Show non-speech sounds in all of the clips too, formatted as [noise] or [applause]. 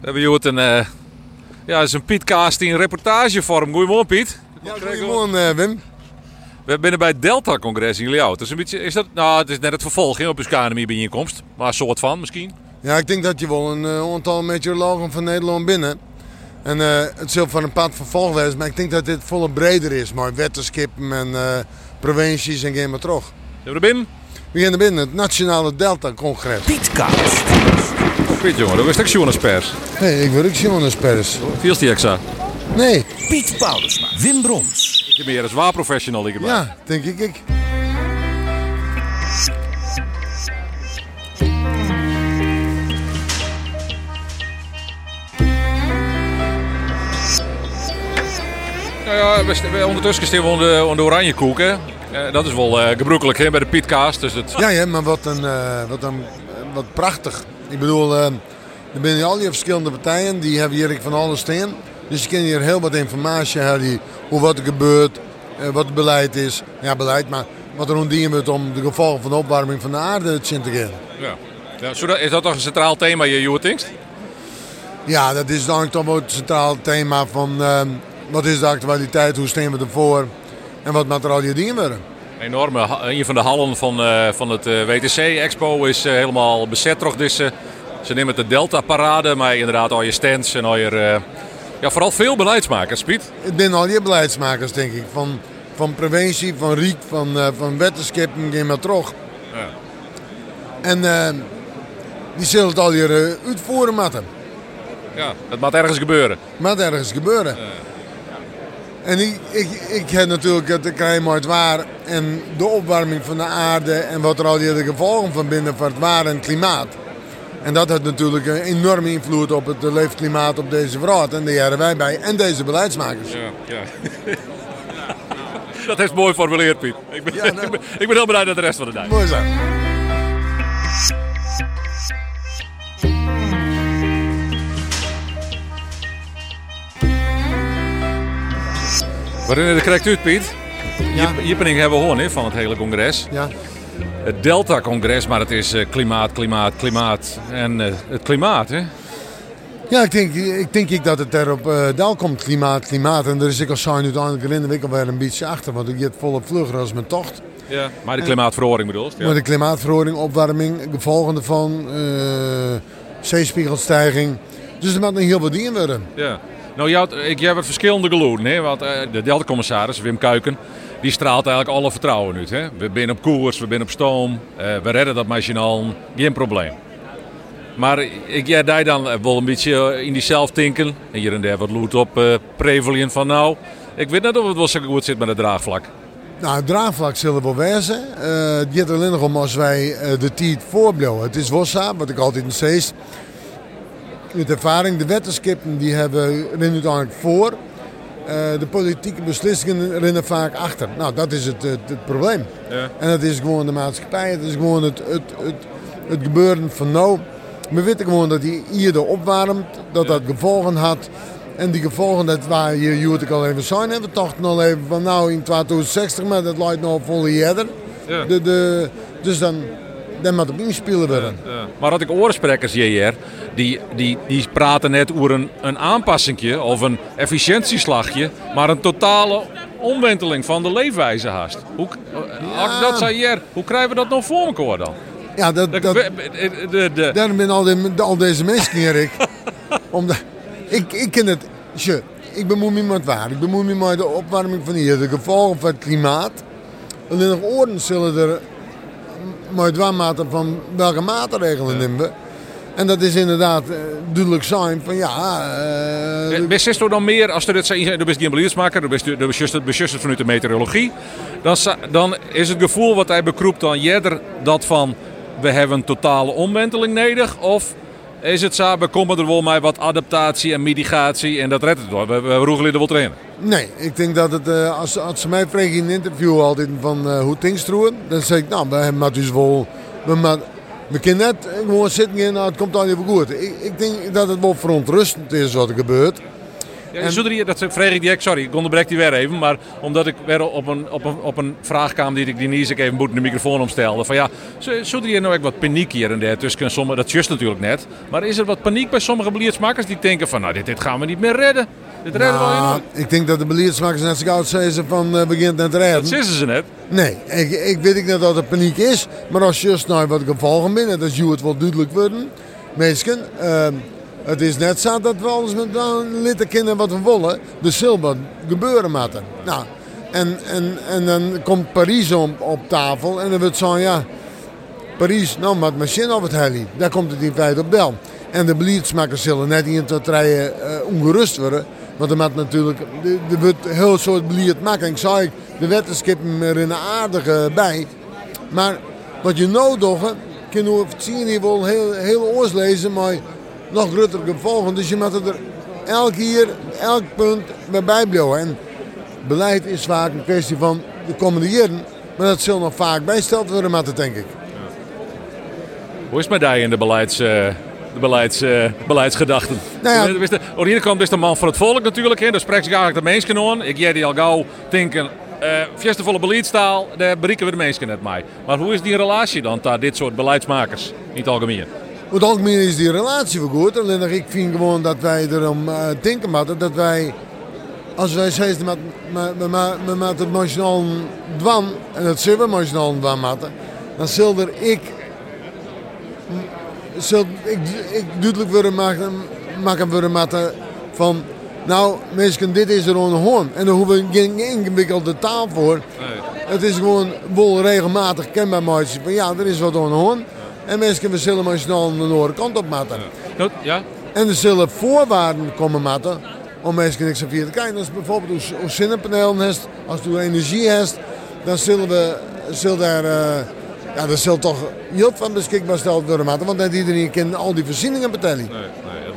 We hebben hier een, uh, ja, is een Pietcast in reportagevorm. Goedemorgen Piet. Ja, goedemorgen uh, Wim. We zijn bij het Delta-congres in Liao. is een beetje, is dat, nou, het is net het vervolg op je bij bijeenkomst. Maar een soort van misschien. Ja, ik denk dat je wel een uh, aantal meteorologen van Nederland binnen. En het zal van een pad vervolg wezen, maar ik denk dat dit volle breder is. Maar wetenskippen en provincies en geen maar terug. Zijn we er binnen? We gaan er binnen, het Nationale Delta-congres. Pietcast. Piet jongen, dat was ook pers. Nee, ik wil ook journalistpers. Viel die exa? Nee. Piet Paulusma, Wim Brons. Ik ben meer een zwaar professional ik Ja, denk ik ik. Nou ja, we, ondertussen staan we onder, de oranje koek, hè. Uh, dat is wel uh, gebruikelijk hè, bij de Pietcast. Dus het... Ja, ja, maar wat een, uh, wat een wat prachtig. Ik bedoel, er zijn al die verschillende partijen die hebben hier van alles staan. Dus je kan hier heel wat informatie hebben hoe wat er gebeurt, wat het beleid is. Ja, beleid, maar wat er ontdienen wordt om de gevolgen van de opwarming van de aarde te gaan. Ja. Ja, is dat toch een centraal thema, je Tinkst? Ja, dat is dan toch wel het centraal thema van wat is de actualiteit, hoe staan we ervoor en wat materiaal je dingen worden. Enorme, een van de hallen van, uh, van het uh, WTC Expo is uh, helemaal bezet toch. Dus, ze nemen de Delta Parade, maar inderdaad al je stands en al je... ja, vooral veel beleidsmakers, Piet. Het zijn al je beleidsmakers, denk ik. Van, van preventie, van riek, van, van wetenschap en maar terug. Ja. En die zullen het al hier uitvoeren moeten. Ja, het moet ergens gebeuren. Het moet ergens gebeuren. Ja. En ik, ik, ik heb natuurlijk het klimaat waar en de opwarming van de aarde en wat er al die gevolgen van binnen van het waar en klimaat. En dat heeft natuurlijk een enorme invloed op het leefklimaat op deze wereld. En daar hebben wij bij. En deze beleidsmakers. Ja, ja. [laughs] dat heeft mooi formuleerd, Piet. Ik ben, ja, nou. [laughs] ik, ben, ik ben heel blij met de rest van de dag. Mooi zo. Waarin de correct uit, Piet? Ja. Jippening hebben we van het hele congres. Ja. Het Delta-congres, maar het is eh, klimaat, klimaat, klimaat. En uh, het klimaat, hè? Ja, ik denk, ik denk dat het erop uh, dal komt, klimaat, klimaat. En daar is ik als zijn uiteindelijk in de week alweer een beetje achter. Want ik get volop vlugger als mijn tocht. Ja, maar de klimaatverhoring bedoel je? Maar de klimaatverhoring, opwarming, gevolgen ervan, uh, zeespiegelstijging. Dus er moet nog heel wat dingen worden. Ja. Nou, jij, ik, jij hebt verschillende geloeden. Hè? Want uh, de Delta-commissaris, Wim Kuiken, die straalt eigenlijk alle vertrouwen uit. Hè? We zijn op koers, we zijn op stoom, uh, we redden dat machinaal, geen probleem. Maar ik jij daar dan wel een beetje in die tinken. En hier en daar wat loot op uh, Prevalien van nou. Ik weet niet of het wel goed zit met het draagvlak. Nou, het draagvlak zullen wel wezen. Uh, het alleen nog om als wij de tijd voorblijven. Het is Wossa, wat ik altijd steeds met ervaring. De wetenschappen die hebben rennen uiteindelijk voor. Uh, de politieke beslissingen rennen vaak achter. Nou, dat is het, het, het probleem. Ja. En dat is gewoon de maatschappij. Het is gewoon het, het, het, het gebeuren van nou. We weten gewoon dat die hier opwarmt, dat dat gevolgen had. En die gevolgen, dat waar je Joet al even zijn, we dachten al even van nou in 2060, maar dat lijkt nog volle eerder. Ja. De, de, dus dan, dan moet op inspelen worden. Ja, Maar had ik oorsprekers hier, die, die, die praten net over een, een aanpassingje of een efficiëntieslagje, maar een totale omwenteling van de leefwijze haast. Hoe, ja. dat zei hier, hoe krijgen we dat nog voor elkaar dan? Ja, dat, dat, de, de, de, daarom ben al, al deze mensen hier, ik. [laughs] Omdat, ik, ik ken het, je, ik bemoei me met waar. Ik bemoei me met de opwarming van hier, de gevolgen van het klimaat. Alleen nog orde zullen er maar dwarsmaten van welke maatregelen ja. nemen we. En dat is inderdaad uh, duidelijk zijn van ja... Uh, Besist er dan meer, als er dit zijn, er bent geen beleidsmaker, er bent het vanuit de meteorologie, dan, dan is het gevoel wat hij bekroept dan jeder dat van we hebben een totale omwenteling nodig of is het zo, komen er wel met wat adaptatie en mitigatie en dat redt het wel. We, we roegen er wel trainen. Nee, ik denk dat het, uh, als, als ze mij vragen in een interview altijd van uh, hoe things doen, dan zeg ik nou, we hebben dus wel... We, we kunnen net gewoon zitten en nou, het komt al even goed. Ik, ik denk dat het wel verontrustend is wat er gebeurt. Ja, En- dat vreeg ik direct, sorry, ik onderbreek die weer even. Maar omdat ik weer op een, op een, op een vraag kwam die ik die Nies ik even moet de microfoon omstelde. Van ja, zodra je nou ook wat paniek hier en daar tussen sommige, dat just natuurlijk net. Maar is er wat paniek bij sommige beleidsmakers die denken van nou dit, dit gaan we niet meer redden. Dit redden we wel Nou, niet. ik denk dat de beleidsmakers net zo gauw zeggen van eh begint net te redden. Dat zeggen ze net. Nee, ik, ik weet niet dat er paniek is. Maar als je nou wat gevolgen binnen, dat je het wel duidelijk worden. Mensen, ehm, het is net zo dat we alles met litten kennen wat we willen. De Silber gebeuren moeten. Nou, en, en, en dan komt Parijs op, op tafel en dan wordt zo, ja, Parijs, nou, met machine op het heli. Daar komt het in feite op del. En de beleidsmakers zullen net in tot rijden eh, ongerust worden. Want er moet natuurlijk, er wordt een heel soort beleid maken. Ik zei, de wetenschap er een aardige bij. Maar wat je nou doet, kunnen we zien wel heel, heel oors lezen, maar nog grotere gevolgen. Dus je moet er elk keer, elk punt bij bijblijven. En beleid is vaak een kwestie van de komende jaren. Maar dat zal nog vaak bijsteld worden, maar denk ik. Hoe is het met die in de beleids... de beleids, eh, beleidsgedachten. Nou ja. Je bent de- Aan de is man van het volk natuurlijk. Hè. Daar spreekt zich eigenlijk de mensen aan. Ik jij die al gauw denken... eh volle beleidstaal, daar bereiken we de mensen net mee. Maar hoe is die relatie dan tot dit soort beleidsmakers? Niet algemeen. Over het algemeen is die relatie wel goed. Alleen ik vind gewoon dat wij erom eh denken moeten dat wij, als wij zeggen met, met, met, met, het nationaal dwan, en dat zullen we nationaal dwan maken, dan zal er ik, zal ik, ik duidelijk willen maken, maken willen maken van, nou mensen, dit is er gewoon een hoorn. En daar hoeven we geen ingewikkelde taal voor. Het is gewoon wel regelmatig kenbaar maken van ja, er is wat aan de hoorn. En mensen we zullen maar snel de andere kant op. Nou, Ja? En er zullen voorwaarden komen maken om mensen niks aan te kijken. Dus bijvoorbeeld als, als zonnepanelen hebt, als je energie hebt, dan zullen we zullen daar, eh, ja, dat zal toch heel van beschikbaar gesteld worden maken. Want niet iedereen kan al die voorzieningen betalen. Nee,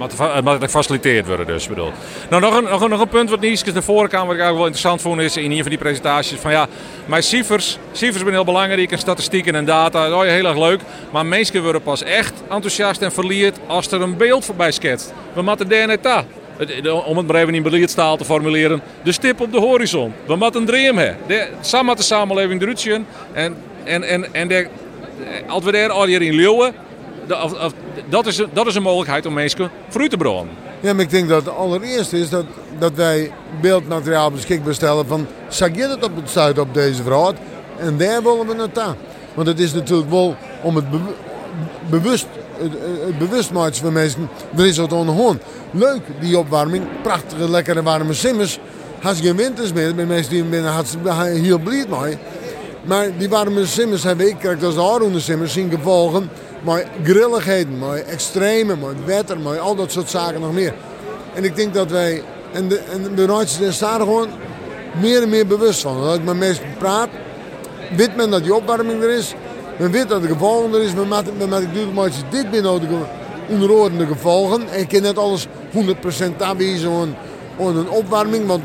moet, het moet gefaciliteerd worden dus, bedoel. Nou, nog een, nog een, nog een punt wat Nieske naar voren kwam, wat ik eigenlijk wel interessant vond, is in een van die presentaties van ja, maar cijfers, cijfers zijn heel belangrijk en statistieken en data, dat is heel erg leuk. Maar mensen worden pas echt enthousiast en verleerd als er een beeld voorbij schetst. We moeten daar net de- Om het maar even in beleidstaal te formuleren, de stip op de horizon. We moeten een dream hebben. Samen de samenleving eruit. En, en, en, en de, als we daar al hier in leeuwen, dat, is, een- dat is een mogelijkheid om mensen fruit te brengen. Ja, maar ik denk dat het allereerste is dat, dat wij beeldmateriaal beschikbaar stellen van... Zag je het op het stuit op deze vraag? En daar willen we naartoe. Want het is natuurlijk wel om het be- bewust, het, van mensen. Er is wat hand. Leuk, die opwarming. Prachtige, lekkere warme simmers. Je geen winters meer, bij mensen die binnen hartstikke heel blij mee. Maar die warme simmers hebben ik, kijk, dat de aanroende simmers, zien gevolgen. Maar grilligheden, maar extreme, maar wetter, maar al dat soort zaken nog meer. En ik denk dat wij, en de, en de staan er gewoon meer en meer bewust van. Dat ik met mensen praat, weet men dat die opwarming er is. Men weet dat de gevolgen er is. Men maakt, men maakt als dit binnen de gevolgen. En ik kan net alles 100% aanwijzen aan, aan een opwarming. Want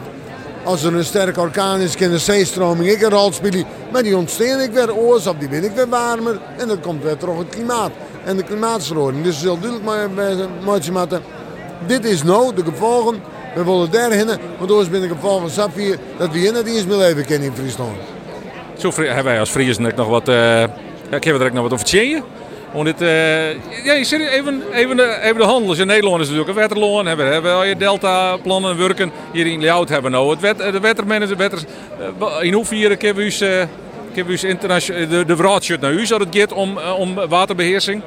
als er een sterke orkaan is, kan de zeestroming ik een rol. Maar die ontstaan ik weer oorzaak, die ben ik weer warmer. En dat komt weer terug het klimaat. En de klimaatverandering. Dus je zal duidelijk maar maken. Dit is nou de gevolgen. We willen daarheen, want anders ben de gevolgen van hier dat we hier net eens meer leven kennen in Friesland. Zo hebben wij als Friesen nog wat. eh ja, ik heb er nog wat over. Om dit, eh, ja, even, even, de, even de handel. Dus in Nederland is natuurlijk een wetterloon. Hebben, hebben al je delta-plannen werken. Hier in Ljout hebben nou het wet, de wettermanager. Wetter, eh, in hoeverre kunnen we ons, eh, kunnen we ons de, de naar u als het gaat om, eh, om waterbeheersing?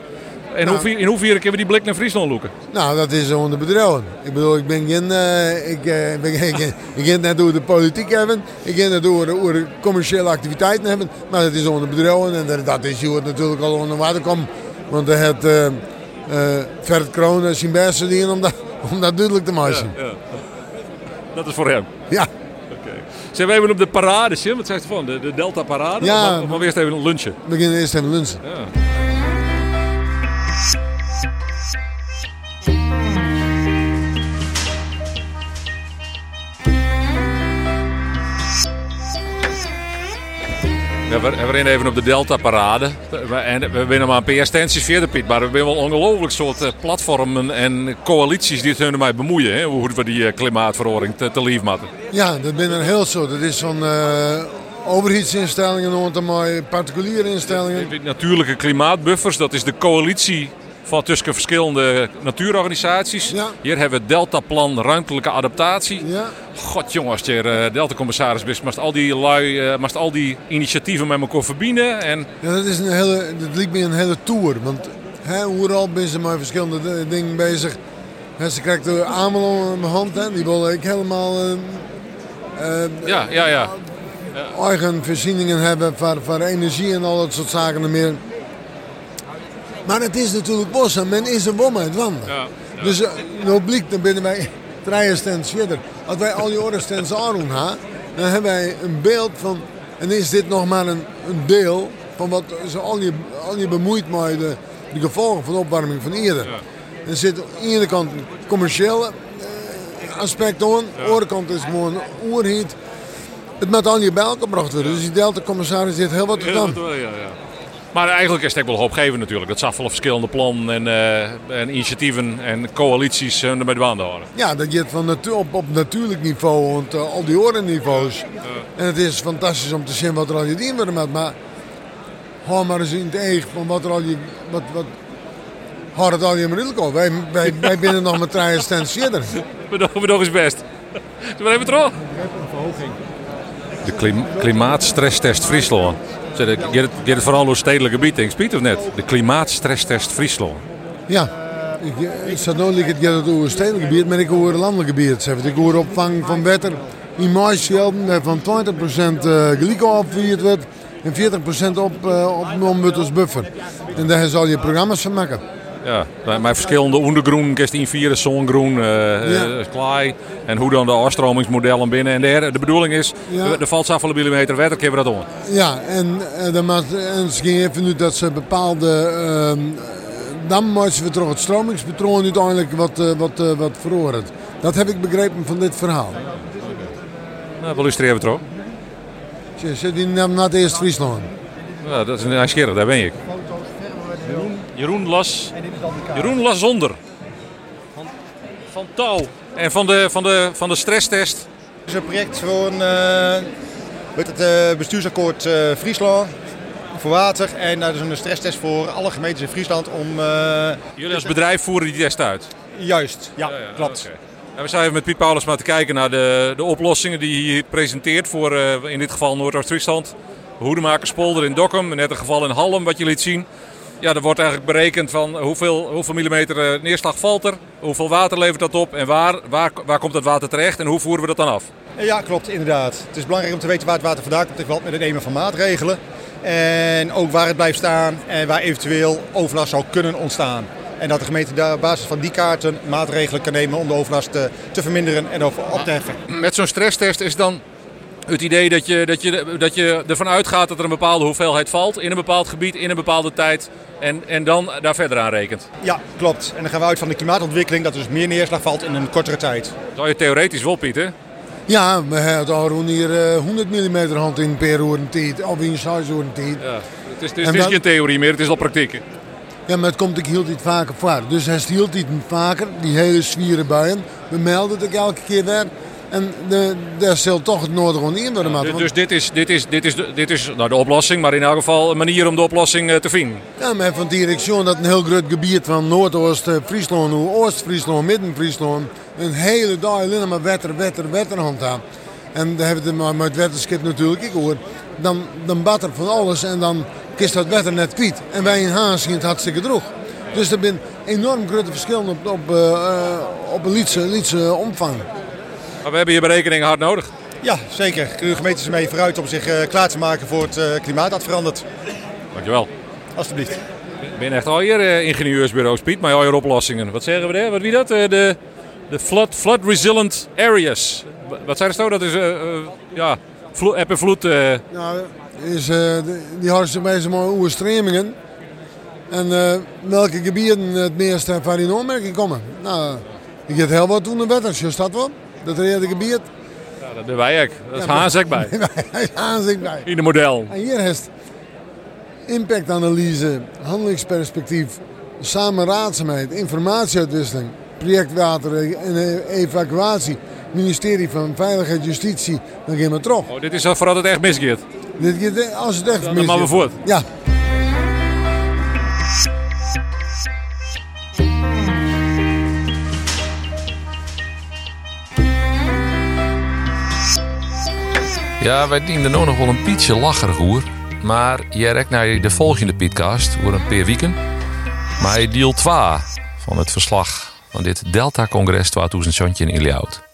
In, Nou. hoeverre, in hoeverre kunnen we die blik naar Friesland loeken? Nou, dat is onder bedrijven. Ik bedoel, ik ben geen. eh, ik, eh, ben, ik, ik het net door de politiek hebben. Ik het net door, door de commerciële activiteiten hebben. Maar het is onder bedrijven en dat, dat is het natuurlijk al onder water komt. Want er heeft eh eh Vert Kroon zijn best gedaan om dat, om dat duidelijk te maken. Ja. Dat is voor hem. Ja. Zijn we even op de parade, Sim? Wat zegt u van? De, de Delta Parade? Ja. Of, maar, maar eerst even een lunchen. we beginnen eerst even lunchen. Ja. Ja, we, we rennen even op de Delta-parade. We- En we winnen maar een paar stanties verder, Piet. Maar we hebben wel ongelooflijk soort eh, platformen en coalities die het hun mij bemoeien. Hè, hoe we die eh, klimaatverhoring te, te lief maken. Ja, dat ben een heel soort. Dat is van eh overheidsinstellingen maar particuliere instellingen. De natuurlijke klimaatbuffers, dat is de coalitie van tussen verschillende natuurorganisaties. Ja. Hier hebben we het Deltaplan ruimtelijke adaptatie. Ja, God jongen, als je er, eh, Delta-commissaris bent, mast al die lui, mast al die initiatieven met elkaar verbinden. En ja dat, is een hele, dat lijkt me een hele tour. Want hè, overal ben ze met verschillende dingen bezig. Hè, ze krijgt de Amelon in mijn hand. Hè. Die wil ik helemaal eh, eh, ja, ja, ja. eigen voorzieningen hebben voor, voor energie en al dat soort zaken en meer. Maar het is natuurlijk bos en men is er wel met wandelen. Ja, Dus uh, blijkt, dan binnen wij drie stands verder. Als wij al die andere stands aandoen, ha, dan hebben wij een beeld van... En is dit nog maar een, een deel van wat ze al je, al je bemoeid met de, de gevolgen van de opwarming van eerder. Er zit aan de ene kant een commerciële eh, aspect aan. Aan de andere kant is gewoon oerhiet. Het moet al je bij elkaar gebracht worden. Dus die Delta-commissaris heeft heel wat te Ja, doen. Maar eigenlijk is het ook wel hoopgevend natuurlijk. Dat zag wel verschillende plannen en, eh, en initiatieven en coalities uh, ermee de houden. Ja, dat je het van natu op, op natuurlijk niveau, want uh, al die orenniveaus. En het is fantastisch om te zien wat er al je dien wordt met. Maar hou maar eens in het eeg van wat er al je. Wat, wat, hou het al je maar in Wij, wij, wij binnen nog met drie stands verder. [laughs] We doen eens best. Zullen we even terug? De klim klimaatstresstest Friesland. Het, gaat het vooral door het stedelijk gebied, denk ik, of net? De klimaatstresstest Friesland. Ja, ik, ik zat nooit het gaat over stedelijk gebied, maar ik hoor landelijk gebied. Ik hoor opvang van wetter in maisvelden van 20% glyco opgevierd wordt en 40% op, opgenomen wordt als buffer. En daar zal je programma's van maken. Ja, met verschillende ondergroen, kerst in vieren, zongroen, uh, ja. uh, klei. En hoe dan de afstromingsmodellen binnen. En de, de bedoeling is, ja. er valt zoveel millimeter wetter, kunnen we dat doen. Ja, en, dan maakt, en het ging even nu dat ze bepaalde... Uh, dan moeten we toch het stromingspatroon uiteindelijk wat, uh, wat, uh, wat verhoren. Dat heb ik begrepen van dit verhaal. Nou, we illustreren we terug. Zit die naar het eerst Friesland? Ja, dat is een ijskerig, daar ben ik. Jeroen, las, Jeroen las zonder. Van, van touw. En van de, van de, van de stresstest. Het is een project voor een, uh, het uh, bestuursakkoord uh, Friesland voor water. En dat is een stresstest voor alle gemeentes in Friesland om... Uh, Jullie als bedrijf voeren die test uit? Juist, ja, ja, ja klopt. Okay. En we zijn even met Piet Paulus maar te kijken naar de, de oplossingen die hij hier presenteert voor uh, in dit geval Noordoost-Friesland. Hoedemakerspolder in Dokkum, net een geval in Halm wat je liet zien. Ja, er wordt eigenlijk berekend van hoeveel, hoeveel millimeter uh, neerslag valt er, hoeveel water levert dat op en waar, waar, waar komt dat water terecht en hoe voeren we dat dan af? Ja, klopt, inderdaad. Het is belangrijk om te weten waar het water vandaan komt in verband met het nemen van maatregelen. En ook waar het blijft staan en waar eventueel overlast zou kunnen ontstaan. En dat de gemeente op basis van die kaarten maatregelen kan nemen om de overlast te, te verminderen en op te heffen. Met zo'n stresstest is dan het idee dat je, dat, je, dat je ervan uitgaat dat er een bepaalde hoeveelheid valt in een bepaald gebied, in een bepaalde tijd. En, en dan daar verder aan rekent. Ja, klopt. En dan gaan we uit van de klimaatontwikkeling dat er dus meer neerslag valt in een kortere tijd. Zou je theoretisch wel, Piet, hè? Ja, we hebben hier uh, 100 mm hand in per uur een tijd, of in 6 uur een tijd. Ja, het is, het is, het is dan, geen theorie meer, het is al praktijk. Ja, maar het komt ik hield dit vaker voor. Dus hij hield dit vaker, die hele zwieren buien. We melden het elke keer weer. En de, daar zal toch het noorden gewoon in worden. Ja, dus, dus dit is, dit is, dit is, dit is nou, de oplossing, maar in elk geval een manier om de oplossing uh, te vinden. Ja, maar van direction dat een heel groot gebied van Noordoost-Friesland, Oost-Friesland, Midden-Friesland. Een hele dag alleen maar wetter, wetter, wetter handhaven. En daar hebben we het maar met wetenschap natuurlijk ik hoor. Dan, dan bad er van alles en dan kist dat wetter net kwijt. En wij in Haas zien het hartstikke droog. Dus er zijn enorm grote verschillen op, op, uh, op een lietse, lietse omvang. Maar we hebben hier berekeningen hard nodig. Ja, zeker. De gemeente is ermee vooruit om zich uh, klaar te maken voor het uh, klimaat dat verandert. Dankjewel. Alsjeblieft. Ik ben echt al hier uh, ingenieursbureaus, Piet, maar al je oplossingen. Wat zeggen we daar? Wat wie dat? de de flood, flood resilient areas. Wat zijn dat? Dat is ja, eb en vloed. Nou, is, die houden bij zo'n overstremingen. En welke gebieden het meest van in aanmerking komen. Nou, je gaat heel wat doen in wetter, je staat wel. Dat rede gebied. Ja, dat doen wij ook. Dat is ook bij. [laughs] Hij is bij. In de model. En hier heeft impactanalyse, handelingsperspectief, samenraadzaamheid, informatieutwisseling, projectwater en evacuatie, ministerie van Veiligheid Justitie, dan gaan we terug. Oh, dit is vooral het echt misgeet. Dit, als het echt Dan mis maar we is. voort. Ja. Ja, wij dienen ook nog wel een pietje lacherig hoer. Maar jij rekt naar de volgende podcast voor een paar weken. Maar deel 2 van het verslag van dit Delta-congres 2017 in Iliaut.